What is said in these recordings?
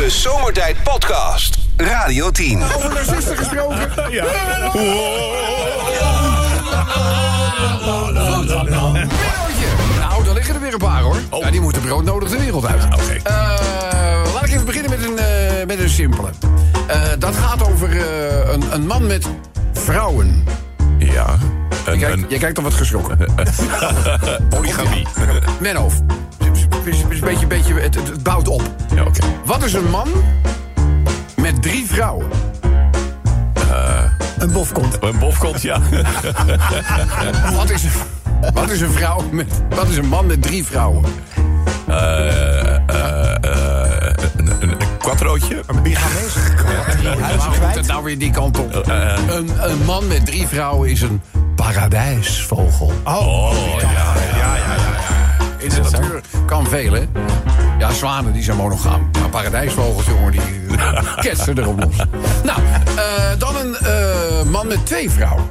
De Zomertijd Podcast. Radio 10. Over narcisten gesproken. Ja. Nou, daar liggen er weer een paar hoor. Ja, die moeten broodnodig de wereld uit. Oh. Oké. Eh, laat ik even beginnen met een, eh, met een simpele. Eh, dat gaat over eh, een, een man met vrouwen. Ja. Je Een, kijkt, een je kijkt al wat geschrokken. polygamie. Menno, is een beetje, beetje, het, bouwt op. Ja, oké. Wat is een man met drie vrouwen? Een bofkont. Een bofkont, ja. Wat is, wat is een vrouw met, wat is een man met drie vrouwen? Eh, eh, eh, een quattrootje. Een bigamees. Waarom moet het nou weer die kant op? Eh, Een, een man met drie vrouwen is een paradijsvogel. oh, ja. ja, ja, ja. In de natuur kan veel, hè? Ja, zwanen die zijn monogaam. Maar paradijsvogels, jongen, die ketsen erop los. Nou, eh, dan een eh, man met twee vrouwen.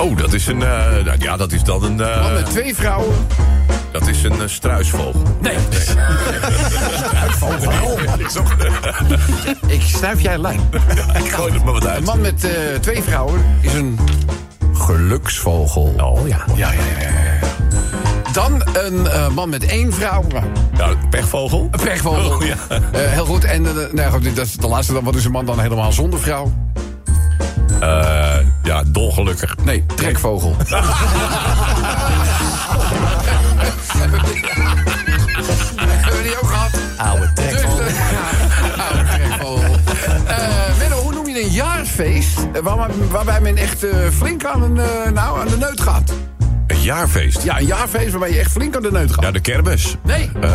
Oh, dat is een... eh, nou, ja, dat is dan een... eh, Man met twee vrouwen. Dat is een eh, struisvogel. Nee, die is ook- ik snuif jij lijn. Ik gooi er maar wat Een uit. man met eh, twee vrouwen is een geluksvogel. Oh ja. Ja, ja, ja, ja. Dan een eh, man met één vrouw. Nou, Ja, een pechvogel. Een pechvogel. Oh, ja. Heel goed. En nou, goed, dat is de laatste dan. Wat is een man dan helemaal zonder vrouw? Eh, ja, dolgelukkig. Nee, trekvogel. Hebben we die ook gehad? Oude Dus, trekvogel. eh, ja, oude trekvogel. Eh, Menno, hoe noem je een jaarfeest eh, waar, waarbij men echt eh, flink aan, een, eh, nou, aan de neut gaat? Een jaarfeest. Ja, een jaarfeest waarbij je echt flink aan de neut gaat. Ja, de kermis. Nee, Eh,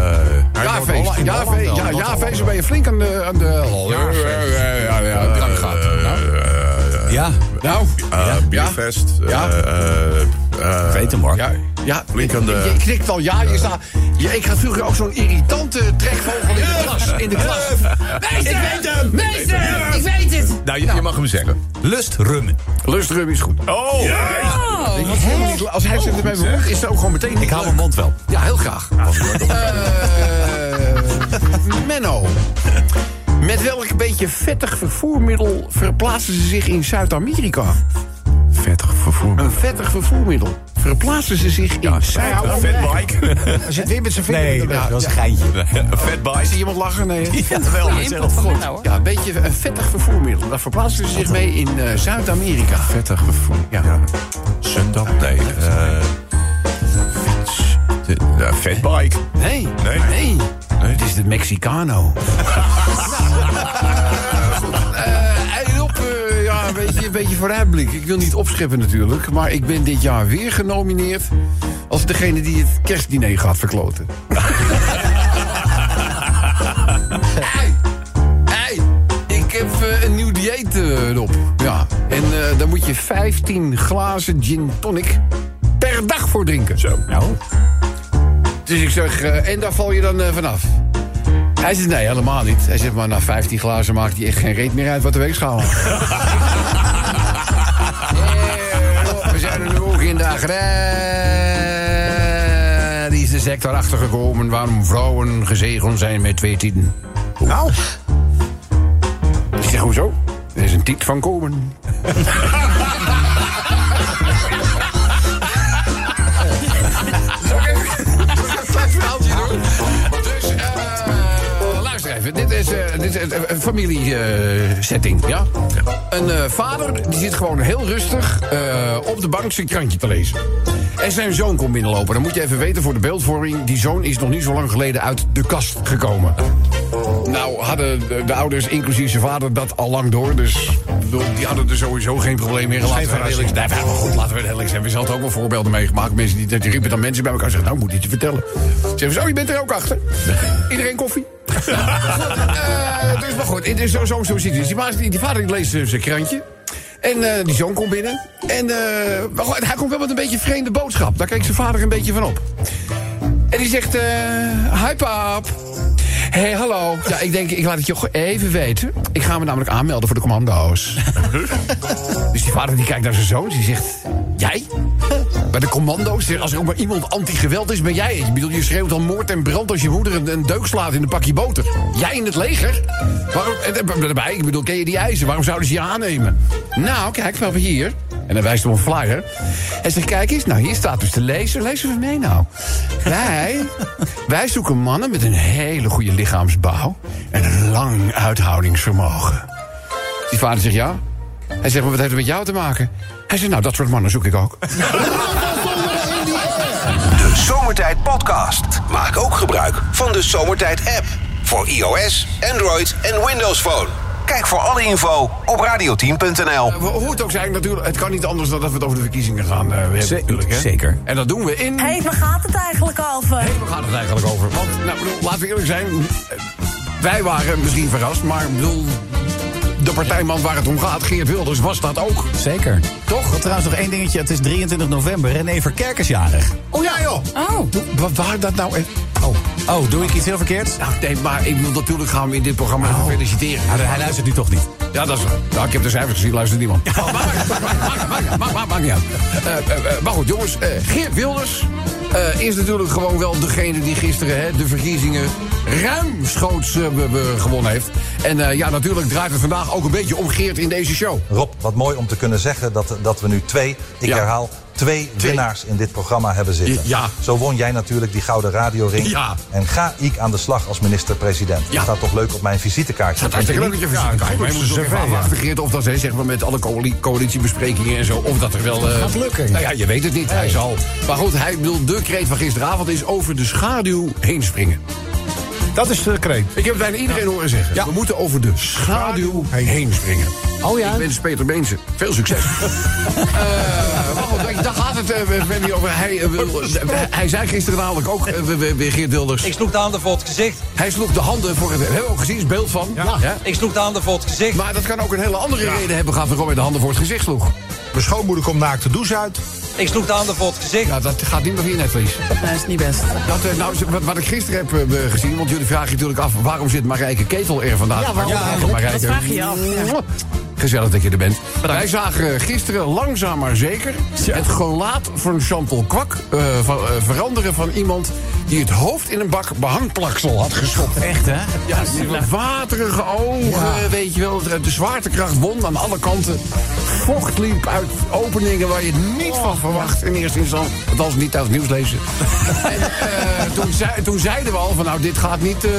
jaarfeest. Jaarfeest, ja, jaarfeest waarbij je flink aan de... Aan de Jaarfeest. Ja, ja, ja, ja, drank gaat. Ja, nou, eh, bierfest. Ja. eh, eh, eh, weet hem hoor. ja, ja. Flink aan de- Je, knikt al ja, je staat... Ja, ik had vroeger ook zo'n irritante trekvogel in de klas. In de klas. Meester! Ik weet hem! Meester! Ik weet het! Nou, je, je mag hem zeggen. Lust rummen. Lustrum is goed. Oh! Ik helemaal niet- Als hij zegt het bij mijn mond, is het ook gewoon meteen Ik hou mijn mond wel. Ja, heel graag. Eh, Menno. Met welk beetje vettig vervoermiddel verplaatsen ze zich in Zuid-Amerika? Vettig vervoer. Een vettig vervoermiddel. Verplaatsen ze zich in Een Zuid-Amerika? fatbike. Hij zit weer met zijn vinger Nee, in de lucht. ja, Dat is een ja. geintje. Een fatbike. Zie iemand lachen? Nee. Ja, wel. zeg het goed. Ja, een beetje een vettig vervoermiddel. Daar verplaatsen ze zich mee in eh, Zuid-Amerika. Vettig vervoer. Ja. Sundap? Nee. eh fiets. De- Ja, fatbike. Nee. Nee. Nee. Nee. Het is de Mexicano. vooruitblik. Ik wil niet opscheppen natuurlijk, maar ik ben dit jaar weer genomineerd als degene die het kerstdiner gaat verkloten. hey, hey, ik heb eh, een nieuw dieet eh, erop. Ja, en eh daar moet je 15 glazen gin tonic per dag voor drinken. Zo. Nou, Dus ik zeg, en daar val je dan vanaf? Hij zegt, nee, helemaal niet. Hij zegt, maar na 15 glazen maakt hij echt geen reet meer uit wat de weegschaal de agrarische sector achtergekomen... waarom vrouwen gezegend zijn met twee tieten. Nou? Ik zeg, hoezo? Er is een tiet van komen. is, eh, dit is een- een familiesetting, ja? Een eh, vader die zit gewoon heel rustig eh, op de bank zijn krantje te lezen. En zijn zoon komt binnenlopen. Dan moet je even weten voor de beeldvorming... die zoon is nog niet zo lang geleden uit de kast gekomen. Nou hadden de, de ouders, inclusief zijn vader, dat al lang door. Dus bedoel, die hadden er sowieso geen probleem meer. Laten we zijn. Nee, maar goed, laten we zijn. We hadden ook wel voorbeelden meegemaakt. Mensen die, die riepen dan mensen bij elkaar en zeggen... nou, moet iets vertellen. Zeggen ze, oh, je bent er ook achter. Iedereen koffie? Eh, dus maar goed, het is zo, zo, zo ziet het. Die, vader- die, die vader die leest eh, zijn krantje. En eh, die zoon komt binnen. En maar hij komt wel met een beetje vreemde boodschap. Daar kijkt zijn vader een beetje van op. En die zegt, hi pap. Hé, hey, hallo. Ja, ik denk, ik laat het je even weten. Ik ga me namelijk aanmelden voor de commando's. dus die vader die kijkt naar zijn zoon. Die zegt, jij? Bij de commando's, als er ook maar iemand anti-geweld is, ben jij het. Ik bedoel, je schreeuwt al moord en brand als je moeder een, een deuk slaat in een pakje boter. Jij in het leger? Waarom, en, daarbij, ik bedoel, ken je die eisen? Waarom zouden ze je aannemen? Nou, kijk, wel hier. En dan wijst hij op een flyer. Hij zegt, kijk eens, nou hier staat dus te lezen. Lees even mee nou. Wij, wij zoeken mannen met een hele goede lichaamsbouw... en een lang uithoudingsvermogen. Die vader zegt ja. Hij zegt, maar wat heeft het met jou te maken? Hij zegt, nou, dat soort mannen zoek ik ook. De Zomertijd Podcast. Maak ook gebruik van de Zomertijd app. Voor iOS, Android en Windows Phone. Kijk voor alle info op radioteam.nl. Hoe het ook zijn, natuurlijk, het kan niet anders dan dat we het over de verkiezingen gaan uh, hebben. natuurlijk, hè? zeker. En dat doen we in... Hé, hey, waar gaat het eigenlijk over? Hé, hey, waar gaat het eigenlijk over? Want, nou, bedoel, laten we eerlijk zijn... Wij waren misschien verrast, maar ik bedoel, de partijman waar het om gaat, Geert Wilders, was dat ook. Zeker. Toch? Wat trouwens nog één dingetje. Het is 23 november. René Verkerk is jarig. Oh ja, joh. Oh. Wat waar dat nou... Oh. doe ik iets heel verkeerds? Nou, nee, maar ik wil natuurlijk gaan we in dit programma oh. feliciteren. Ja, hij luistert nu toch niet. Ja, dat is waar. Nou, ik heb de cijfers gezien, luistert niemand. Ja. Oh, Maakt niet uit. Uh, uh, uh, maar goed, jongens. Geert Wilders uh, is natuurlijk gewoon wel degene die gisteren hè, de verkiezingen ruimschoots uh, gewonnen heeft. En uh, ja, natuurlijk draait het vandaag ook een beetje om Geert in deze show. Rob, wat mooi om te kunnen zeggen dat, dat we nu twee, ik ja. herhaal, twee, twee winnaars in dit programma hebben zitten. Ja. Zo won jij natuurlijk die gouden radioring. Ja. En ga ik aan de slag als minister-president. Ja. Dat staat toch leuk op mijn visitekaartje. Dat hartstikke leuk op je visitekaartje. maar je moet even afwachten, Geert, of dat zeg maar, met alle coalitiebesprekingen en zo, of dat er wel... Dat gaat lukken. Nou ja, je weet het niet. Hij zal. Maar goed, hij wil de kreet van gisteravond is over de schaduw heen springen. Dat is de kreet. Ik heb bijna iedereen horen zeggen. Ja. We moeten over de schaduw heen springen. Oh ja? Ik wens Peter Beense veel succes. uh, daar gaat het uh, over. Hij, uh, wil, hij zei gisteren namelijk ook, weer Geert Wilders... Ik sloeg de handen voor het gezicht. Hij sloeg de handen voor het... Hebben we ook gezien, is beeld van. Ja. ja. Ik sloeg de handen voor het gezicht. Maar dat kan ook een hele andere ja. reden hebben gehad... waarom hij de handen voor het gezicht sloeg. Mijn schoonmoeder komt naakt de douche uit. Ik sloeg de handen voor het gezicht. Ja, dat gaat niet meer via netvlies. Nee, dat is niet best. Dat, nou, wat, wat ik gisteren heb uh, gezien, want jullie vragen je natuurlijk af... waarom zit Marijke Ketel er vandaag? Ja, waarom ja, Marijke. Dat vraag je je af. Ja. Gezellig dat je er bent. Wij zagen gisteren langzaam maar zeker... Ja. het gelaat van Chantal Kwak uh, van, uh, veranderen van iemand... die het hoofd in een bak behangplaksel had gestopt. Echt, hè? Ja, die waterige ogen, ja. weet je wel. De zwaartekracht won aan alle kanten. Vocht liep uit openingen waar je het niet van verwacht in eerste instantie. Althans, niet uit het nieuws lezen. en uh, toen, zei, toen, zeiden we al van, nou, dit gaat niet... Uh,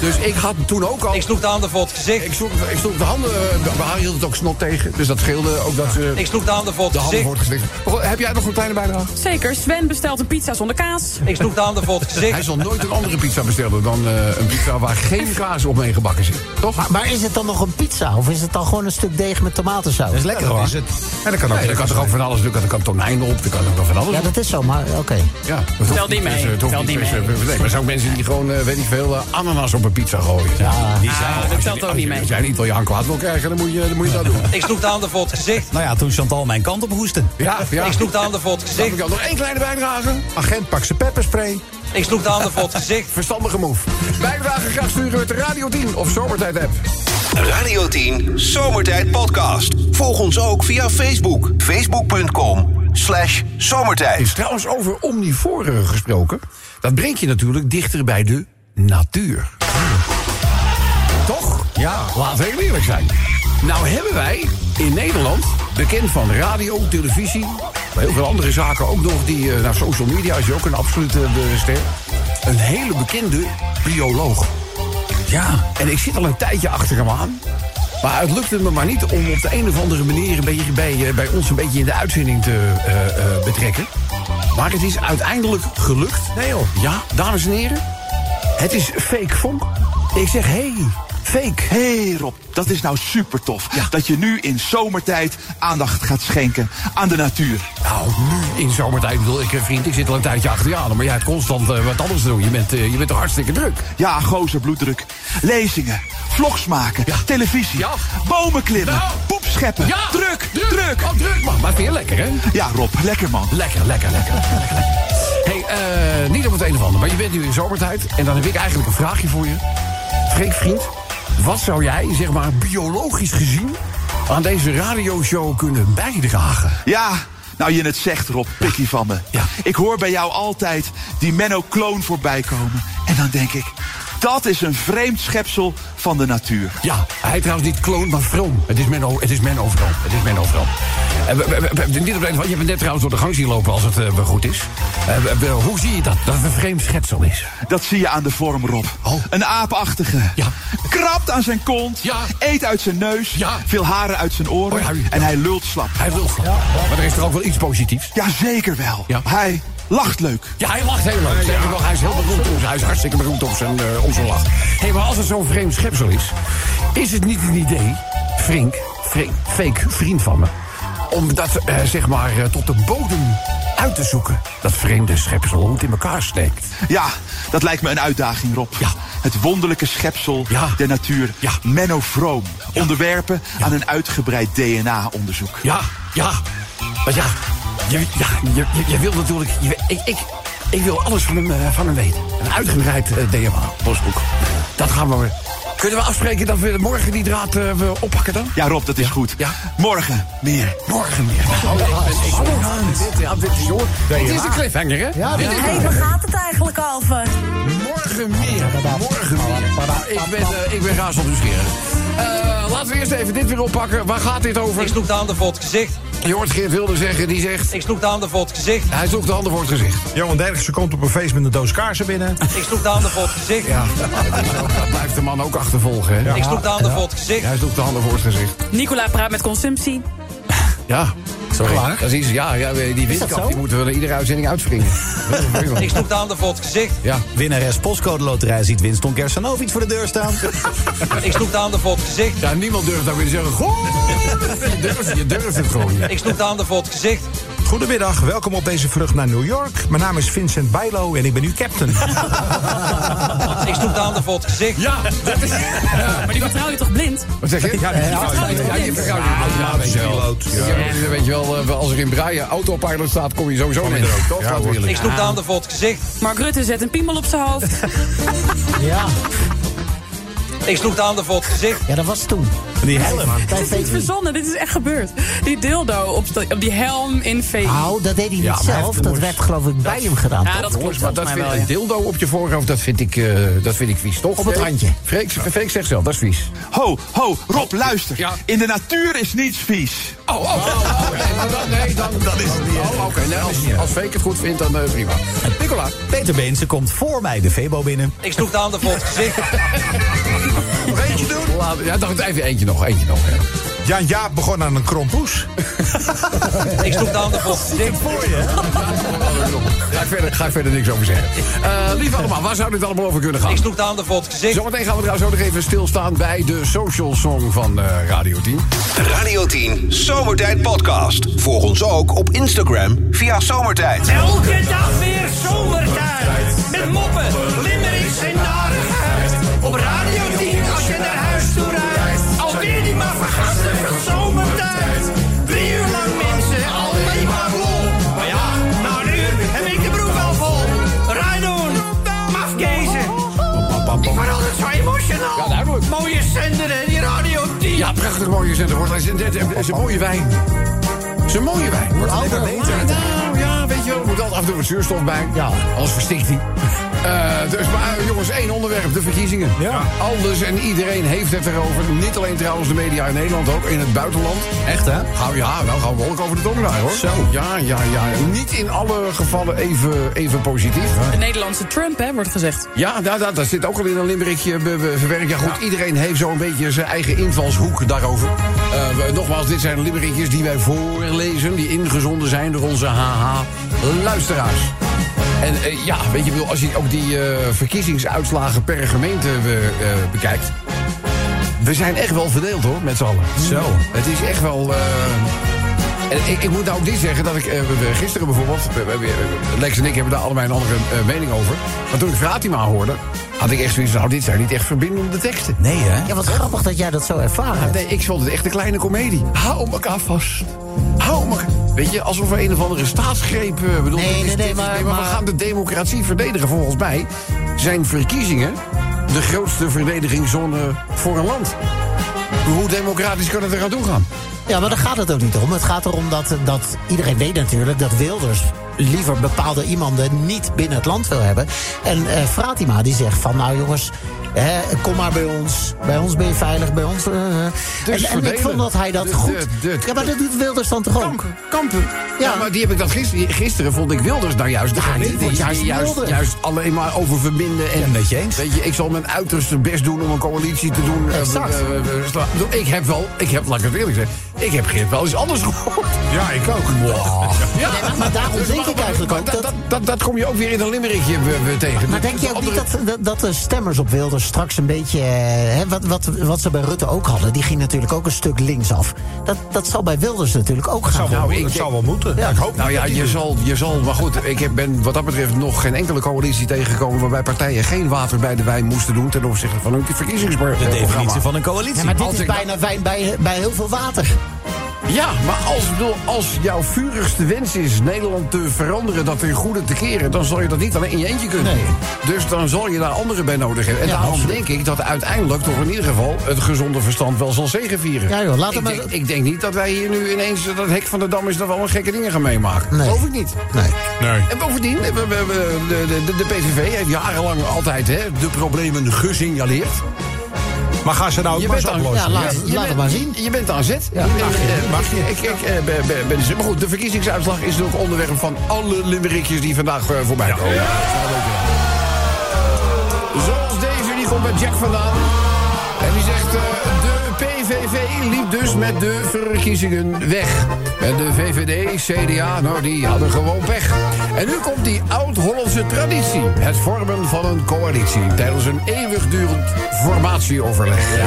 dus ik had toen ook al... Ik sloeg de handen voor het gezicht. Ik sloeg, ik sloeg de handen... Uh, hield het ook snot tegen, dus dat scheelde ook dat ze... Ik sloeg de handen voor het de gezicht. Handen voor het gezicht. Heb jij nog een kleine bijdrage? Zeker. Sven bestelt een pizza zonder kaas. Ik sloeg de handen voor Hij zal nooit een andere pizza bestellen dan een pizza waar geen kaas op mee gebakken zit. Toch? Maar, maar, is het dan nog een pizza? Of is het dan gewoon een stuk deeg met tomatensaus? Dat is lekker hoor. Is het. En dat kan ook, nee, er kan toch ook van alles. Er kan tonijn op, er kan ook van alles Ja, dat is zo, maar oké. Okay. Ja, Tel die mee. Tel die mee. Nee, maar zijn ook mensen die gewoon, uh, weet ik veel, uh, ananas op een pizza gooien. Ja, die zijn, ah, dat telt ook niet mee. Als jij een Italiaan kwaad wil krijgen, dan moet je, dan moet je dat doen. Ik sloeg de handen voor het gezicht. Nou ja, toen Chantal mijn kant op hoesten. Ja, ja. Ik sloeg de handen voor het gezicht. Dan nog één kleine bijdrage. Agent, pak zijn pepperspray. Ik sloeg de handen voor het gezicht. Verstandige move. Bijdrage graag sturen met de Radio 10 of Zomertijd app. Radio 10 Zomertijd Podcast. Volg ons ook via Facebook. Facebook.com slash zomertijd. Is trouwens over omnivoren gesproken. Dat brengt je natuurlijk dichter bij de natuur. Toch? Ja. Laten we heel eerlijk zijn. Nou hebben wij in Nederland, bekend van radio, televisie... heel veel andere zaken ook nog, die naar social media is je ook een absolute ster... een hele bekende bioloog. Ja. En ik zit al een tijdje achter hem aan. Maar het lukte me maar niet om op de een of andere manier... een beetje bij, bij ons een beetje in de uitzending te uh, uh, betrekken. Maar het is uiteindelijk gelukt. Nee joh. Ja, dames en heren. Het is fake vonk. Ik zeg, hé, hey, fake. Hé hey Rob, dat is nou super tof. Ja. Dat je nu in zomertijd aandacht gaat schenken aan de natuur. Nou, nu in zomertijd bedoel ik, vriend, ik zit al een tijdje achter je aan. Maar jij hebt constant uh, wat anders te doen. Je bent, uh, je bent toch hartstikke druk. Ja, gozer bloeddruk. Lezingen, vlogs maken, ja. televisie, ja. bomen klimmen, nou. poep scheppen. Druk, druk, druk. Oh, druk man. Maar vind je lekker, hè? Ja, Rob, lekker man. Lekker, lekker, lekker. lekker, lekker. hey, uh, niet op het een of ander, maar je bent nu in zomertijd. En dan heb ik eigenlijk een vraagje voor je. Freek, vriend, wat zou jij, zeg maar, biologisch gezien... aan deze radioshow kunnen bijdragen? Ja, Nou, je het zegt, Rob, pikkie van me. Ja. Ik hoor bij jou altijd die Menno Kloon voorbij komen. En dan denk ik, dat is een vreemd schepsel van de natuur. Ja, hij trouwens niet kloon, maar vroom. Het is Menno, het is Menno vroom. Het is Menno vroom. En we- we- we- we- niet op je hebt het net trouwens door de gang zien lopen als het eh, goed is. Eh, hoe zie je dat? Dat het een vreemd schetsel is. Dat zie je aan de vorm, Rob. Oh. Een aapachtige. Ja. Krabt aan zijn kont. Ja. Eet uit zijn neus. Ja. Veel haren uit zijn oren. Oh, ja. En hij lult slap. Hij wil Maar er is toch ook wel iets positiefs? Ja, zeker wel. Ja. Hij lacht leuk. Ja, hij lacht heel leuk. Zeg ik nog, hij is heel beroemd om Hij is hartstikke beroemd om zijn, eh, om zijn lach. Hé, maar als het zo'n vreemd schepsel is... is het niet een idee, Frink, Frink fake vriend van me... om dat, eh, zeg maar, eh, tot de bodem uit te zoeken. Dat vreemde schepsel, hoe het in elkaar steekt. Ja, dat lijkt me een uitdaging, Rob. Ja. Het wonderlijke schepsel Ja. der natuur. Ja. Menno Vroom. Onderwerpen aan een uitgebreid DNA-onderzoek. Ja, ja. Maar ja, je, ja, je, je, je wil natuurlijk... Je, ik, ik, ik wil alles van hem, eh, van hem weten. Een uitgebreid eh, DNA-postboek. Dat gaan we... Kunnen we afspreken dat we morgen die draad eh, we oppakken dan? Ja, Rob, dat is goed. Ja. Morgen meer. Morgen meer. Oh, ja, dit, ja, dit is hoor. Het is een cliffhanger, hè? Ja, Dit dit is- waar gaat het eigenlijk over? Morgen meer. Morgen meer. Nou, ik ben, eh, ik ben razend nieuwsgierig. Eh, laten we eerst even dit weer oppakken. Waar gaat dit over? Ik sloeg de handen voor het gezicht. Je hoort Geert Wilde zeggen, die zegt... Ik sloeg de handen voor het gezicht. Hij sloeg de handen voor het gezicht. Johan Derksen komt op een feest met een doos kaarsen binnen. Ik sloeg de handen voor het gezicht. Ja, dat blijft de man ook achtervolgen, hè? Ik sloeg de handen voor het gezicht. Hij sloeg de handen voor het gezicht. Nicola praat met consumptie. Ja. Sorry. Dat is, ja, ja, die windkap die moeten we er iedere uitzending uitspringen. Ik sloeg de handen voor het gezicht. Ja. Winnares Postcode Loterij ziet Winston Kersanovic voor de deur staan. Ik sloeg de handen voor het gezicht. ja, niemand durft dan weer te zeggen... Goh, je durft, je durft het gewoon niet. Ik sloeg de handen voor het gezicht. Goedemiddag, welkom op deze vlucht naar New York. Mijn naam is Vincent Bijlo en ik ben uw captain. Ik sloeg de handen voor het gezicht. Ja, dat is... Maar die vertrouw je toch blind? Wat zeg je? Ja, die vertrouw je ja, vertrouwt je. Ja, weet je wel. Ja, weet je wel, als er in Braaien autopilot staat, kom je sowieso niet er ook, toch? We Ik eerlijk sloeg de handen voor het gezicht. Mark Rutte zet een piemel op zijn hoofd. Ja, Ik sloeg de handen voor het gezicht. ja dat was toen. Die helm. Dit is niet verzonnen, dit is echt gebeurd. Die dildo op, op die helm in VI. Nou, dat deed hij niet Ja, zelf. Dat werd geloof ik bij hem gedaan. Ja, dat klopt maar dat vind, wel, een dildo op je voorhoofd, dat vind ik, eh, dat vind ik vies, toch? Op het randje. Freek, Freek zegt zelf, dat is vies. Ho, ho, Rob, luister. Ja. In de natuur is niets vies. Oh, oh, oh, oh, nee, maar dan, nee, dan, dat is het niet. Oh, oké, nee, als, als Freek het goed vindt, dan eh, prima. Nicola. Peter Beense komt voor mij de Febo binnen. Ik sloeg de handen het gezicht. Nog eentje doen? Laat, ja, nog even eentje nog, eentje nog. hè. Jan Jaap begon aan een krompoes. Ik sloeg de handen voor het gezicht. Ga ik verder, ga ik verder niks over zeggen. Eh lief allemaal, waar zou dit allemaal over kunnen gaan? Ik sloeg de handen voor gezicht. Zometeen gaan we trouwens ook nog even stilstaan bij de social song van eh, Radio 10. Radio 10 Zomertijd Podcast. Volg ons ook op Instagram via Zomertijd. Elke dag weer zomertijd. Met moppen, limmerings en narigheid. Op Radio Mooie zender hè, die Radio 10. Ja, prachtig mooie zender wordt. Het is een- het is een mooie wijn. Het is een mooie wijn. Wordt alleen maar beter. Nou ja, weet je wel, er moet altijd af en toe wat zuurstof bij. Ja. Anders verstikt hij. Eh, dus maar eh, jongens, één onderwerp, de verkiezingen. Ja. Alles en iedereen heeft het erover. Niet alleen trouwens de media in Nederland, ook in het buitenland. Echt hè? Gauw ja, wel gaan we ook over de domino hoor. Zo. Ja, ja, ja. Niet in alle gevallen even, even positief. De Nederlandse Trump, hè, wordt gezegd. Ja, nou, dat, dat zit ook al in een limerickje verwerkt. Ja goed, iedereen heeft zo'n beetje zijn eigen invalshoek daarover. Eh, we- nogmaals, dit zijn limerickjes die wij voorlezen... die ingezonden zijn door onze HH-luisteraars. En eh, ja, weet je wel, als je ook die eh, verkiezingsuitslagen per gemeente eh, bekijkt... we zijn echt wel verdeeld hoor, met z'n allen. Zo. Het is echt wel... en ik, ik moet nou ook dit zeggen dat ik eh, gisteren bijvoorbeeld... Lex en ik hebben daar allebei een andere eh, mening over. Maar toen ik Fatima hoorde, had ik echt zoiets van... nou, dit zijn niet echt verbindende teksten. Nee hè? Ja, wat grappig dat jij dat zo ervaren. Nee, ik vond het echt een kleine komedie. Hou elkaar vast. Hou elkaar... Weet je, alsof we een of andere staatsgreep... eh, bedoel, Nee, is- nee, nee, dit- maar- we maar- gaan de democratie verdedigen. Volgens mij zijn verkiezingen de grootste verdedigingszone voor een land. Hoe democratisch kan het er aan toe gaan? Ja, maar daar gaat het ook niet om. Het gaat erom dat, dat iedereen weet natuurlijk dat Wilders liever bepaalde iemanden niet binnen het land wil hebben. En eh Fratima die zegt van nou jongens, hè, kom maar bij ons. Bij ons ben je veilig, bij ons. eh. en, en ik vond dat hij dat De- goed. de- de- ja, maar dat doet Wilders dan toch ook? Kampen. Kampen. Ja, maar die heb ik dat gisteren. Gisteren vond ik Wilders nou juist. Ja, die juist, juist juist, alleen maar over verbinden. En, met je eens. Weet je, ik zal mijn uiterste best doen om een coalitie te doen. Exact. sla- ik heb wel, ik heb, laat ik het eerlijk zeggen, ik heb Geert wel eens anders gehoord. Ja, ik ook. Ja, maar- maar daarom Dus denk ik eigenlijk ook dat, dat- dat, dat, dat kom je ook weer in een limmerikje eh, tegen. Maar denk je ook niet dat, dat, dat de stemmers op Wilders straks een beetje... eh, Hè, wat, wat, wat ze bij Rutte ook hadden, die ging natuurlijk ook een stuk linksaf. Dat, dat zal bij Wilders natuurlijk ook gaan. Zou Nou, ik denk- zou wel moeten. Ja, ik hoop Nou ja, dat je zal, je zal, maar goed, ik heb, ben wat dat betreft nog geen enkele coalitie tegengekomen... waarbij partijen geen water bij de wijn moesten doen ten opzichte van hun verkiezingsprogramma. De definitie van een coalitie. Ja, maar dit Als is bijna wijn bij, bij heel veel water. Ja, maar als, bedoel, als jouw vurigste wens is Nederland te veranderen, dat ten goede te keren... dan zal je dat niet alleen in je eentje kunnen. Nee. Dus dan zal je daar anderen bij nodig hebben. En Ja, daarom absoluut. denk ik dat uiteindelijk toch in ieder geval... het gezonde verstand wel zal zegevieren. Ja, joh, laat ik, het maar- denk, ik denk niet dat wij hier nu ineens dat hek van de dam is... dat we allemaal gekke dingen gaan meemaken. Nee. Geloof ik niet. Nee. Nee. En bovendien, we- we- we- de, de, de, de PVV heeft jarenlang altijd hè, de problemen gesignaleerd. Maar ze nou ook Je maar bent eens aan, oplossen? Ja, laat- je laat bent- het maar zien. Je bent aan zet. Ja, mag je, eh, mag je. Ik, ik, eh, ben, ben, ben- ben- maar goed, de verkiezingsuitslag is natuurlijk onderwerp van alle limmerikjes die vandaag eh, voorbij komen. Ja. Zoals deze, die komt bij Jack vandaan. En die zegt, de PVV dus met de verkiezingen weg. En de VVD, CDA, nou die hadden gewoon pech. En nu komt die oud-Hollandse traditie. Het vormen van een coalitie. Tijdens een eeuwigdurend formatieoverleg. Ja,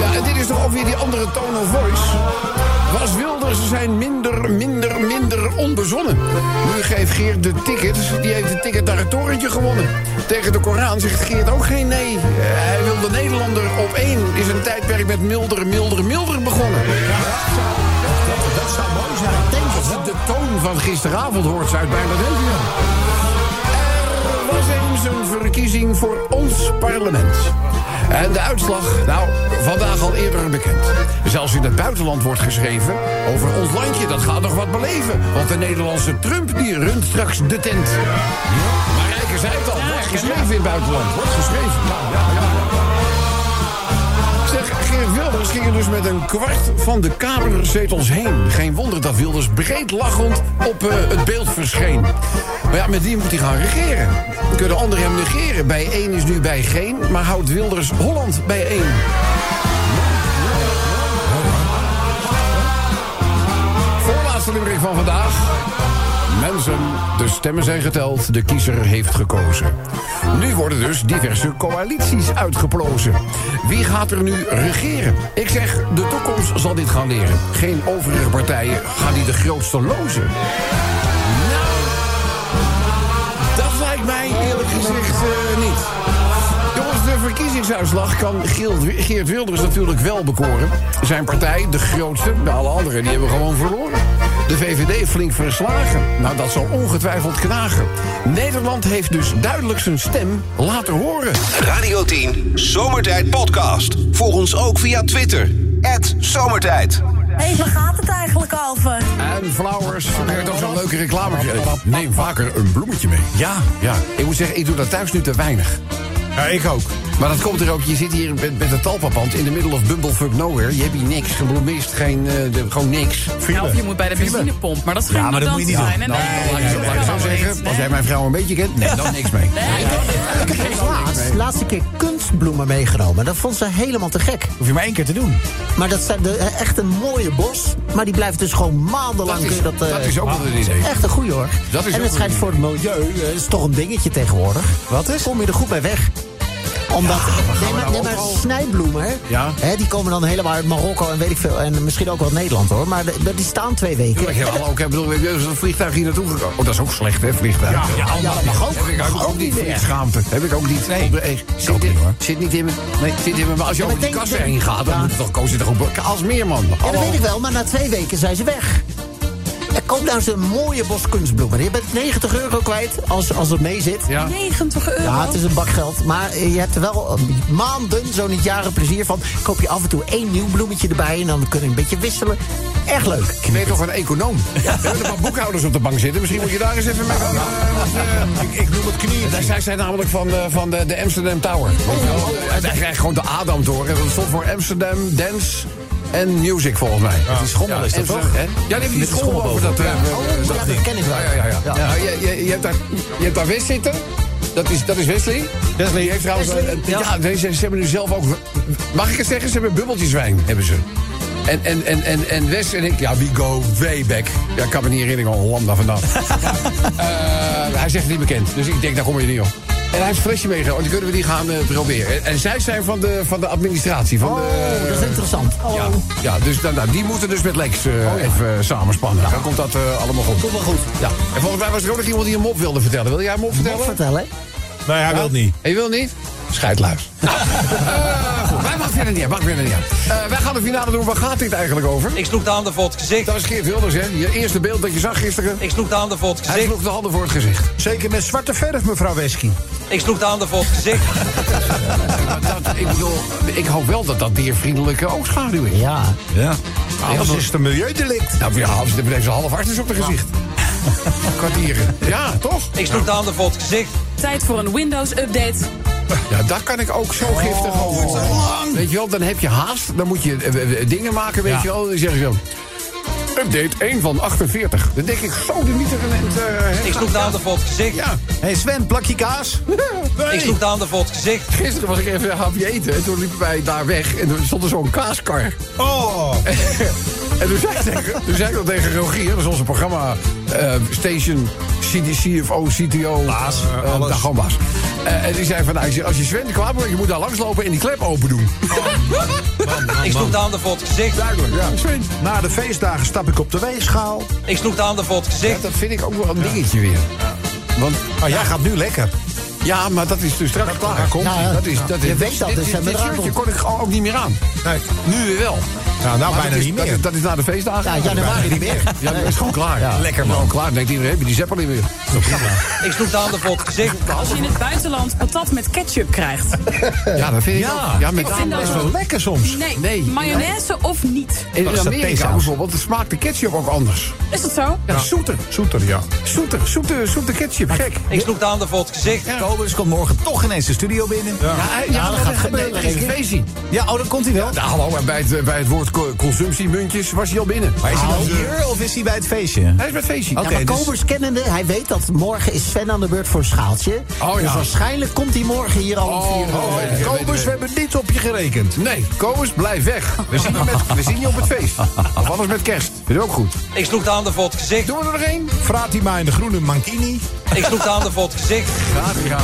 Ja, en dit is toch ook weer die andere tone of voice. Was Wilders zijn minder, minder, minder onbezonnen. Nu geeft Geert de ticket. Die heeft de ticket naar het torentje gewonnen. Tegen de Koran zegt Geert ook geen nee. Eh, hij wil de Nederlander op één. Is een tijdperk met milder, milder, milder begonnen. Dat zou mooi zijn. Als je de toon van gisteravond hoort, het bijna. Er was eens een verkiezing voor ons parlement. En de uitslag, nou, vandaag al eerder bekend. Zelfs in het buitenland wordt geschreven over ons landje. Dat gaat nog wat beleven. Want de Nederlandse Trump, die runt straks de tent. Maar Rijker zei het al, wordt geschreven in het buitenland. Wordt geschreven. Ja, ja, ja. Wilders ging er dus met een kwart van de kamerzetels heen. Geen wonder dat Wilders breed lachend op eh, het beeld verscheen. Maar ja, met wie moet hij gaan regeren? Kunnen anderen hem negeren? Bij één is nu bij geen, maar houdt Wilders Holland bij één. Voorlaatste limerick van vandaag. Mensen, de stemmen zijn geteld, de kiezer heeft gekozen. Nu worden dus diverse coalities uitgeplozen. Wie gaat er nu regeren? Ik zeg, de toekomst zal dit gaan leren. Geen overige partijen gaan die de grootste lozen. Nou, dat lijkt mij eerlijk gezegd eh, niet. Jongens, de verkiezingsuitslag kan Geert- Wilders natuurlijk wel bekoren. Zijn partij, de grootste, de alle anderen, die hebben gewoon verloren. De VVD flink verslagen. Nou, dat zal ongetwijfeld knagen. Nederland heeft dus duidelijk zijn stem laten horen. Radio 10 Zomertijd Podcast. Volg ons ook via Twitter. Zomertijd. Hé, waar gaat het eigenlijk over? En Flowers heeft ook zo'n leuke reclame. Neem vaker een bloemetje mee. Ja. Ja, ik moet zeggen, ik doe dat thuis nu te weinig. Ja, ik ook. Maar dat komt er ook, je zit hier met, met een talpapand in de middle of bumblefuck nowhere. Je hebt hier niks, gebloemist, geen, eh, de- gewoon niks. Ja, of je moet bij de benzinepomp, maar dat schijnt Ja, maar dat moet je niet zijn. Nou, laat ik zo- laat ik zo zeggen, als jij mijn vrouw een beetje kent, nee, dan niks mee. Ik heb laatst, de laatste keer kunstbloemen meegenomen. Dat vond ze helemaal te gek. Hoef je maar één keer te doen. Maar dat zijn de, eh, echt een mooie bos. Maar die blijft dus gewoon maandenlang. Dat is- dat, eh, dat is ook wel een idee. Echt een goeie hoor. Dat is en het schijnt voor het milieu, is toch een dingetje tegenwoordig. Wat is? Kom je er goed bij weg. Omdat, nee, maar, nee, maar snijbloemen, hè, Ja. hè, die komen dan helemaal uit Marokko en weet ik veel. En misschien ook wel Nederland hoor. Maar de- die staan twee weken. Ik heb al ook, ik bedoel, ben zo'n vliegtuig hier naartoe gekomen. Oh, dat is ook slecht, hè, vliegtuig. Ja, Ja, dat mag ook. Heb ik ook, ook niet meer. schaamte. Heb ik ook niet. Nee. Op de- eh, zit, zit niet in me. Nee, zit in me. Maar als je Ja, over die kassen heen gaat, dan Ja. moet je toch koos je toch ook als meer man. Ja, dat weet ik wel, maar na twee weken zijn ze weg. Er Koop nou eens een mooie bos kunstbloemen. Je bent 90 euro kwijt als, als het mee zit. Ja. 90 euro. Ja, het is een bak geld. Maar je hebt er wel eh, maanden, zo niet jaren plezier van. Koop je af en toe één nieuw bloemetje erbij... en dan kun je een beetje wisselen. Erg leuk. Ik ben toch een econoom. We hebben een paar boekhouders op de bank zitten. Misschien moet je daar eens even mee gaan. eh, Ik, ik noem het knieën. Daar zijn zij namelijk van, de, van de, de Amsterdam Tower. Het is eigenlijk gewoon de Adam-toren. Dat stond voor Amsterdam Dance en Music volgens mij. Die schommel is dat toch? hè? Ja, die heeft schommel schommel over dat... eh, Oh, eh, ja, dat ken ik wel. Ja, ja, ja. ja. Ja. Ja, je, je, je, hebt daar, je hebt daar West zitten. Dat is, dat is Wesley. Wesley die heeft trouwens... Wesley, ja. ja, ze, ze hebben nu zelf ook... Mag ik het zeggen? Ze hebben bubbeltjeswijn, hebben ze. En, en, en, en, en Wes en ik, ja, we go way back. Ja, ik kan me niet herinneren, al Hollanda vandaan. Eh, hij zegt het niet bekend, dus ik denk, daar kom je niet op. En hij heeft een flesje meegenomen, die kunnen we die gaan eh, proberen. En, en zij zijn van de, van de administratie. Van Oh, de, dat is interessant. ja, Hallo. ja, dus nou, nou, die moeten dus met Lex eh, even eh, samenspannen. Dan komt dat eh, allemaal goed. Komt wel goed. Ja. En volgens mij was er ook nog iemand die een mop wilde vertellen. Wil jij een mop vertellen? Wat vertellen? Nee, hij wil niet. En je wil niet? Scheidluis. Nou, goed, wij maken verder niet. Maakt verder niet. Eh, wij gaan de finale doen. Waar gaat dit eigenlijk over? Ik sloeg de handen voor het gezicht. Dat was Geert Wilders, hè? Je eerste beeld dat je zag gisteren. Ik sloeg de handen voor het Hij gezicht. sloeg de handen voor het gezicht. Zeker met zwarte verf, mevrouw Wesky. Ik sloeg de handen voor het gezicht. Dat, ik bedoel, ik hoop wel dat dat diervriendelijke oogschaduw is. Ja. Ja. Anders is het een milieudelict. Nou ja, ze hebben ze half hart is op het gezicht. Kwartieren. Ja, toch? Ik sloeg de handen voor het gezicht. Tijd voor een Windows-update. Ja, daar kan ik ook zo giftig over. Weet je wel, dan heb je haast. Dan moet je eh, eh, dingen maken, weet Ja. je wel. Dan zeggen ze zo... Update 1 van 48. Dan denk ik, zo de mieter en Ik sloeg de handen voor het gezicht. Ja, hey Sven, plakje kaas? Ik sloeg de handen voor het gezicht. gisteren was ik even een hapje eten. En toen liepen wij daar weg. En toen stond er zo'n kaaskar. Oh. En toen zei, ik tegen, toen zei ik dat tegen Rogier, dat is onze programma eh, Station CDC of OCTO. Baas, eh, alles. gewoon baas. Eh, en die zei van, nou, als je Sven kwaad wordt, je moet daar langslopen en die klep open doen. Ik sloeg de handen voor het gezicht. Duidelijk, ja. Sven. Na de feestdagen stap ik op de weegschaal. Ik sloeg de handen voor het Ja, gezicht. dat vind ik ook wel een dingetje weer. Want, Maar jij gaat nu lekker. ja, maar dat is dus straks klaar. daar komt Ja, ja. Dat is, dat is, Je weet dat, dit, dus dit, dit met shirtje kon ik ook niet meer aan. Nee. Nu weer wel. Ja, nou Maar bijna is, niet dat meer. is, dat is na de feestdagen. Ja, januari niet meer. Ja, dat is gewoon klaar. Lekker, man. Gewoon klaar. Denkt iedereen, heb je die Zeppelin weer? Ik sloeg de handen voor het gezicht. Als je in het buitenland patat met ketchup krijgt. Ja, dat vind ik Ja. ook. Ja, met Ik vind dat is wel lekker soms. Nee, Nee. mayonaise of niet. In Dat is dat Amerika bijvoorbeeld smaakt de ketchup ook anders. Is dat zo? Ja, zoeter. Zoeter, ja. Zoeter, zoete, zoete ketchup. Gek. Ik sloeg de handen voor het gezicht. Kobus komt morgen toch ineens de studio binnen. Ja, Ja, ja, dat gaat gebeuren, Er feestje. oh, dan komt hij wel. Nou, hallo, bij het, bij het woord consumptiemuntjes was hij al binnen. Maar is hij dan hier of is hij bij het feestje? Hij is bij het feestje. Oké, Ja, maar dus- Kobus kennende, hij weet dat morgen is Sven aan de beurt voor een schaaltje. Oh, ja. Dus waarschijnlijk komt hij morgen hier al om Oh, vier oh, Kobus, weet we hebben niet op je gerekend. Nee, Kobus, blijf weg. We zien, je met, we zien je op het feest. Of anders met kerst. Vind ik ook goed. Ik sloeg de handen voor het gezicht. Doen we er nog één? Fratima in de groene mankini. Ik sloeg de handen voor het gezicht. Ja.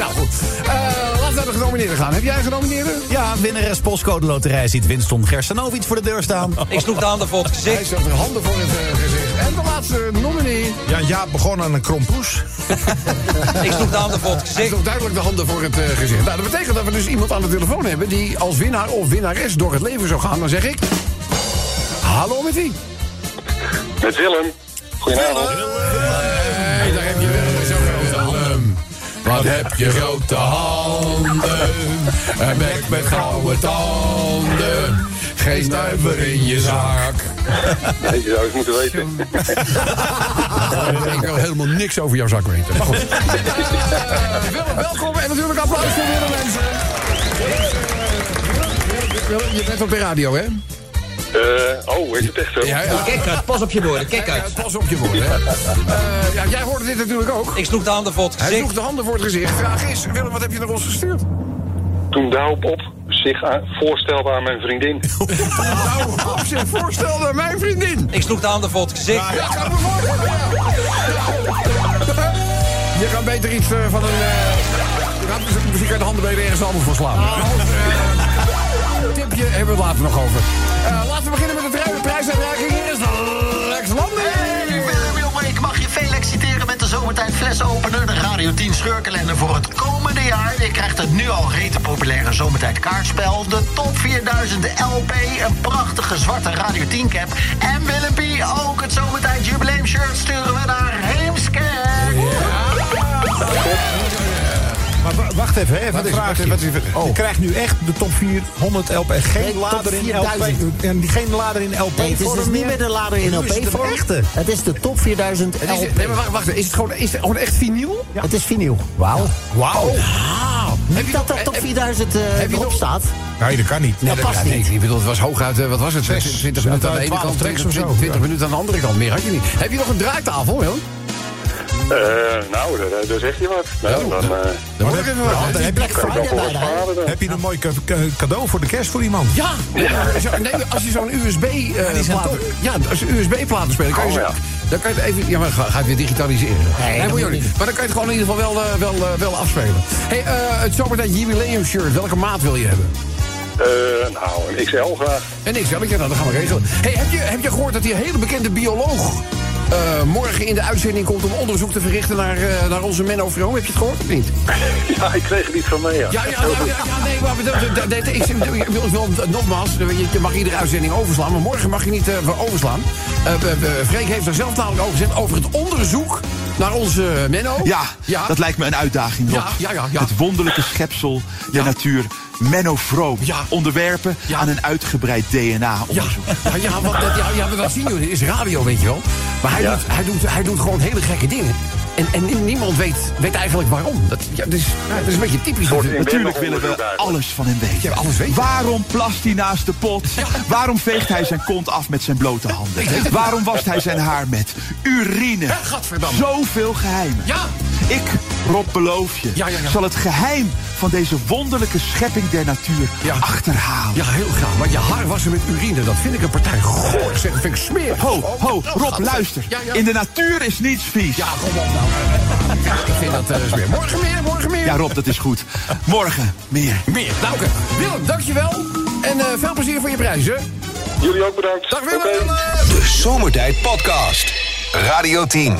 Nou goed. Eh, laten we naar de genomineerden gaan. Heb jij een genomineerde? Ja, winnares postcode loterij ziet Winston Gerstanovic voor de deur staan. Ik sloeg de handen voor het Hij gezicht. zet er handen voor het eh, gezicht. En de laatste nominee. Ja, ja, begon aan een krompoes. Ik sloeg de handen voor het Hij gezicht. ook duidelijk de handen voor het eh, gezicht. Nou, dat betekent dat we dus iemand aan de telefoon hebben... die als winnaar of winnares door het leven zou gaan. Dan zeg ik... Hallo met wie? Met Willem. Goedenavond. Hey, Wat heb je grote handen. Een bek met gouden tanden. Geen stuiver in je zak. Nee, je zou het moeten weten. Ik wil helemaal niks over jouw zak weten. Maar goed. Eh, Willem, welkom en natuurlijk applaus voor Willem mensen. Je bent op de radio, hè? Eh, oh, is het echt zo? Ja, ja. Kijk uit, pas op je woorden, kijk Ja, pas op je woorden, hè. Eh, ja, jij hoorde dit natuurlijk ook. Ik sloeg de handen voor het Hij gezicht. sloeg de handen voor het gezicht. Vraag is, Willem, wat heb je naar ons gestuurd? Toen daarop op zich aan, voorstelde aan mijn vriendin. Nou, op zich voorstelde mijn vriendin. Ik sloeg de handen voor het gezicht. Ja, kan me voorstellen, ja. Je kan beter iets eh, van een... eh, je gaat misschien- je de handen beter ergens anders voor slaan. Eh, tipje hebben we het later nog over. Eh, laten we beginnen met de derde prijsuitreiking. Hier is Lex Landing. Willem, jongen, ik mag je veel exciteren met de zomertijd flesopener, de Radio 10 scheurkalender voor het komende jaar. Je krijgt het nu al rete populaire zomertijd kaartspel, de Top 4000 LP, een prachtige zwarte Radio 10 cap en Willempie ook het zomertijd jubileum shirt sturen we naar Heemskerk. Maar wa- wacht even, hè, even Wat een is- vraagje. wat is- wat is- oh. Je krijgt nu echt de top 400 LP. Geen Nee, lader in 4000. LP. En geen lader in LP. Nee, het is dus niet meer de lader in is het de LP-vorm. echte. Het is de top 4000 Het is, LP. nee, maar wacht, wacht, is het gewoon, is het gewoon echt vinyl? Het is vinyl. Wauw. Wauw. Heb Niet je dat dat top heb- 4000 eh, erop nog- staat. Nee, dat kan niet. Dat past nee, niet. Ik bedoel, het was hooguit, eh, wat was het? Zes, 20 minuten aan de ene 12 kant, tracks of 20, zo, 20 ja. minuten aan de andere kant. Meer had je niet. Heb je nog een draaitafel, joh? Eh, nou, daar, daar zeg je wat. Nou, dan, eh, Dan moet ik even wat. Dan heb, Black Friday dan. heb je een mooi ca- ca- cadeau voor de kerst voor iemand? Ja, als je zo'n USB eh ja, als je USB platen spelen, kan je Oh, zo, ja. dan kan je het even, ja, maar ga, ga je het weer digitaliseren. Nee, moet je niet. Maar dan kan je het gewoon in ieder geval wel, eh, wel, eh, wel afspelen. Hey, eh, het zomertijd jubileum shirt, welke maat wil je hebben? eh, nou, een XL graag. En niks, heb ik nou, dat gaan we regelen. Hey, heb je, heb je gehoord dat die hele bekende bioloog eh, morgen in de uitzending komt om onderzoek te verrichten naar, eh, naar onze Menno Vroom? Heb je het gehoord of niet? Ja, ik kreeg het niet van mee, ja. Ja, ja, ja, ja, nee, maar ik, wil, nogmaals, je, je mag iedere uitzending overslaan, maar morgen mag je niet eh, overslaan. Eh, eh, eh, Freek heeft er zelf namelijk over gezegd over het onderzoek naar onze Menno. Ja, ja. dat lijkt me een uitdaging, Rob. Ja, ja, ja. Het wonderlijke schepsel der natuur, Menno Vroom. Ja. Onderwerpen Ja. aan een uitgebreid DNA-onderzoek. ja, ja, want dat, ja, zien jullie. Is radio, weet je wel. Maar hij, doet, hij, doet, hij doet gewoon hele gekke dingen. En, en niemand weet, weet eigenlijk waarom. Dat, ja, is, ja, dat is een beetje typisch. Natuurlijk. Natuurlijk willen we alles van hem weten. Ja, alles weten. Waarom plast hij naast de pot? Waarom veegt hij zijn kont af met zijn blote handen? Waarom wast hij zijn haar met urine? Zoveel geheimen. Ja. Ik, Rob, beloof je, Ja, ja, ja. zal het geheim van deze wonderlijke schepping der natuur Ja. achterhalen. Ja, heel graag. Maar je haar wassen met urine, dat vind ik een partij goor. Zeg, dat vind ik smerig. Ho, ho, Oh, Rob, gadver- luister. Ja, ja. In de natuur is niets vies. Ja, kom op nou. Ik vind dat eh smerig. Morgen meer, morgen meer. Ja, Rob, dat is goed. Morgen meer. Meer. Nou, oké. Willem, dankjewel. En eh, veel plezier voor je prijs, hè. Jullie ook bedankt. Dag Willem. Willem. De Zomertijd Podcast. Radio 10.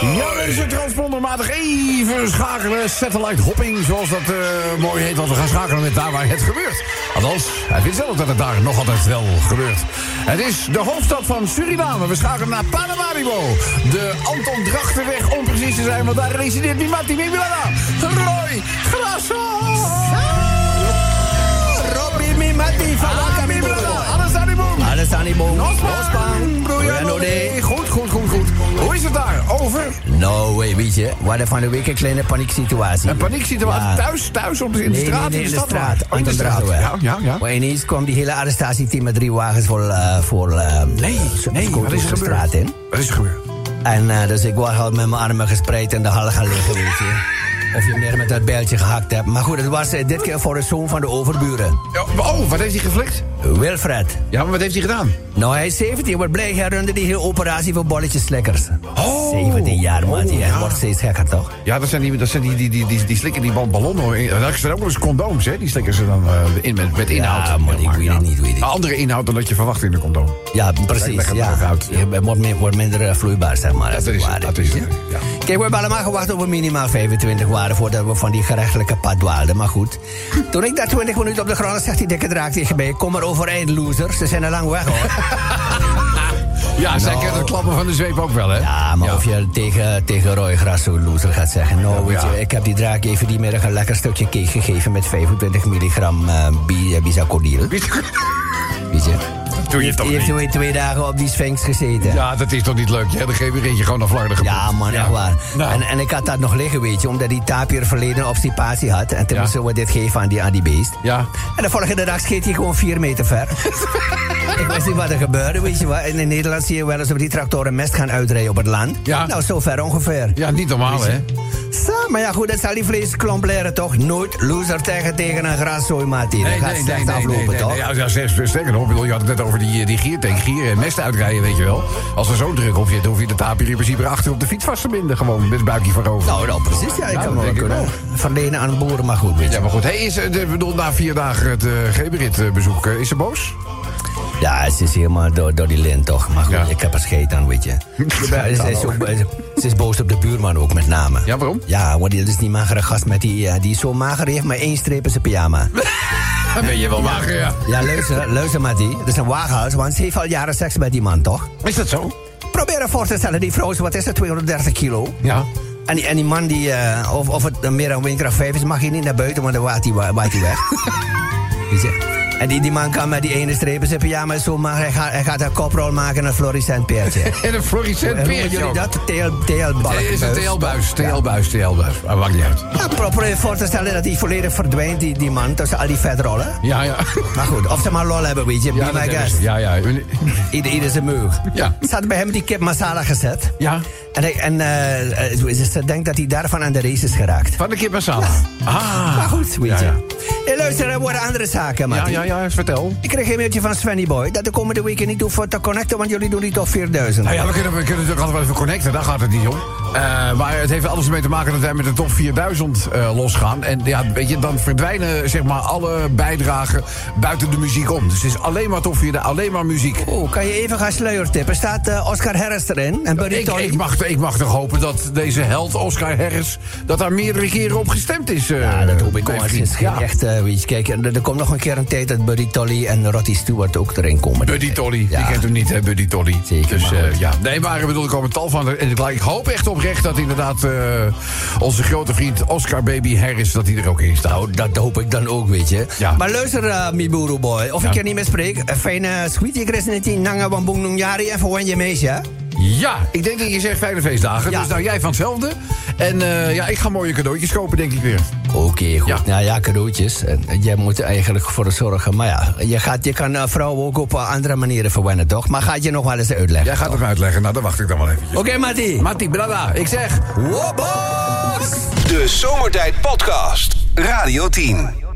Ja, mensen, transpondermatig even schakelen. Satellite hopping, zoals dat eh, mooi heet. Want we gaan schakelen met daar waar het gebeurt. Althans, hij vindt zelf dat het daar nog altijd wel gebeurt. Het is de hoofdstad van Suriname. We schakelen naar Paramaribo. De Anton Drachtenweg, om precies te zijn. Want daar resideert Mimati Mimilana. Roy Grasso. Robbie Mimati van Ah. Alles aan die boom. Alles aan die boom. Nospang. Broeianode. Daar? Over. Nou, weet weet je, we hadden van de week een kleine panieksituatie. Een panieksituatie. Ja. Thuis, thuis op de, in de Nee, straat? nee, nee, in de straat. Oh, in de straat. Ja, ja, ja. Maar ineens kwam die hele arrestatieteam met drie wagens voor, eh voor eh, Nee, nee, wat is er gebeurd? straat in. Wat is er gebeurd? En eh, dus ik wou gewoon met mijn armen gespreid in de hal gaan liggen, weet je. Of je meer met dat bijltje gehakt hebt. Maar goed, het was eh, dit keer voor de zoon van de overburen. Ja, oh, wat heeft hij geflikt? Wilfred. Ja, maar wat heeft hij gedaan? Nou, hij is 17, wordt blij. Hij runde die hele operatie voor bolletjes slikkers. Oh. 17 jaar, man. hij ja. wordt steeds gekker, toch? Ja, dat zijn die, dat zijn die, die, die, die, die slikken die bal- ballonnen. Daar zijn ook wel eens condooms, hè? Die slikken ze dan eh, in met, met inhoud. Ja, maar ik weet het niet, weet ik. Andere inhoud dan dat je verwacht in een condoom. Ja, precies. Ja. uit. Je wordt, minder eh, vloeibaar, zeg maar. Dat is dat is het. Ja. Kijk, we hebben allemaal gewacht op we minimaal 25 waren... voordat we van die gerechtelijke pad dwaalden. Maar goed, toen ik daar 20 minuten op de grond zegt die dikke draak tegen mij... kom maar overeind, loser. Ze zijn al lang weg, hoor. Ja, zij Nou. kent het klappen van de zweep ook wel, hè? Ja, maar of je tegen, tegen Roy Grasso loser gaat zeggen... nou, weet ja. je, ik heb die draak even die middag een lekker stukje cake gegeven... met 25 milligram eh bi- eh, bisaconil. Weet je? Doe je toch Die heeft niet? twee dagen op die Sphinx gezeten. Ja, dat is toch niet leuk? Ja, dan geef je eentje gewoon naar Vlaarden. Ja, man, echt waar. Nou. En, en ik had dat nog liggen, weet je, omdat die tapier verleden obstipatie had. En toen moesten we dit geven aan die, aan die beest. Ja. En de volgende dag scheet hij gewoon vier meter ver. ik wist niet wat er gebeurde, weet je wat. In Nederland zie je wel eens op die tractoren mest gaan uitrijden op het land. Ja. Nou, zo ver ongeveer. Ja, niet normaal, hè? Zo, maar ja, goed, dat zal die vleesklomp leren, toch? Nooit loser tegen, tegen een graszooi, Mati. Dat gaat slecht aflopen, toch? nee. Ja, ja, sterker nog, je had het net over die, eh, die giertank, gier en mest uitrijden, weet je wel. Als er zo druk op zit, hoef je de tapier in principe achter op de fiets vast te binden. Gewoon met het buikje van over. Nou, nou, precies. Ja, ik Nou, kan dat wel kunnen verlenen aan boeren, maar goed, weet je. Ja, maar goed. Hey, is, eh, de, bedoel, na vier dagen het uh, Geberit-bezoek, is ze boos? Ja, ze is helemaal door, door die lint toch. Maar goed, ik heb er scheet aan, weet je. Ja, ze, is ook, ze is boos op de buurman ook, met name. Ja, waarom? Ja, want die is die magere gast met die, eh, die is zo mager, die heeft maar één streep in zijn pyjama. Dan ben je wel mager, ja. Ja, luister, luister Mattie. Dat is een waaghuis, want ze heeft al jaren seks met die man, toch? Is dat zo? Probeer je voor te stellen, die vrouw is, wat is het, 230 kilo? Ja. En die, en die man, die, eh, of, of het meer dan windkracht 5 is, mag je niet naar buiten, want dan waait hij, weg. Je? En die, die man kan met die ene streep in zijn pyjama zo maar hij gaat, hij gaat een koprol maken en een fluorescent peertje. En een noemen peertje jullie dat? TL, TL-balk. Het is een TL-buis, TL-buis, TL-buis. Maar maakt niet uit. Ja, probeer je voor te stellen dat hij volledig verdwijnt, die, die man, tussen al die vetrollen. Ja, ja. Maar goed, of ze maar lol hebben, weet je. Be Ja, dat my guest. Ja, ja. Ieder, ieder zijn meug. Ja. Ze hadden bij hem die kip masala gezet. Ja. En, hij, en eh, ze- ze denkt dat hij daarvan aan de race is geraakt. Van de kip masala. Ah. Maar goed, weet Ja, je. ja. Luister, er worden andere zaken, Ja, Mattie. ja, ja, vertel. Ik kreeg een mailtje van Svenny Boy dat de komende weken niet hoeven te connecten, want jullie doen die toch 4000. Nou ja, we kunnen, we kunnen natuurlijk altijd wel even connecten, daar gaat het niet om. Eh, maar het heeft alles mee te maken dat wij met de top 4000 eh, losgaan. En ja, weet je, dan verdwijnen zeg maar alle bijdragen buiten de muziek om. Dus het is alleen maar top 4000, alleen maar muziek. Oh, kan je even gaan sluiertippen? Staat eh, Oscar Harris erin? En Buddy Ik, Tolly? ik, mag, ik mag toch hopen dat deze held, Oscar Harris, dat daar meerdere keren op gestemd is. eh, Ja, dat hoop ik ook. Het is Ja. echt, eh, je, kijk, er, er komt nog een keer een tijd dat Buddy Tolly en Roddy Stewart ook erin komen. Buddy Tolly, Ja. die kent hem niet, hè, Buddy Tolly. Zeker, Dus eh, ja, nee, maar ik bedoel, er komen tal van. En ik, hoop echt oprecht dat inderdaad eh, onze grote vriend Oscar Baby Harris, dat hij er ook in staat. Nou, dat hoop ik dan ook, weet je. Ja. Maar luister, eh Miburu boy, of ik je niet meer spreek. Fijne sweetie Christine Nanga Wambung Nungyari en voor je meisje? Ja, ik denk dat je zegt fijne feestdagen. Ja. Dus nou, jij van hetzelfde. En eh, ja, ik ga mooie cadeautjes kopen, denk ik weer. Oké, goed. Ja. Nou ja, cadeautjes. En jij moet er eigenlijk voor zorgen. Maar ja, je, gaat, je kan eh, vrouwen ook op eh, andere manieren verwennen, toch? Maar gaat je nog wel eens uitleggen? Jij gaat het uitleggen. Nou, dan wacht ik dan wel eventjes. Oké, Matti. Matti, brada. Ik zeg... Wobos! De Zomertijd Podcast. Radio 10.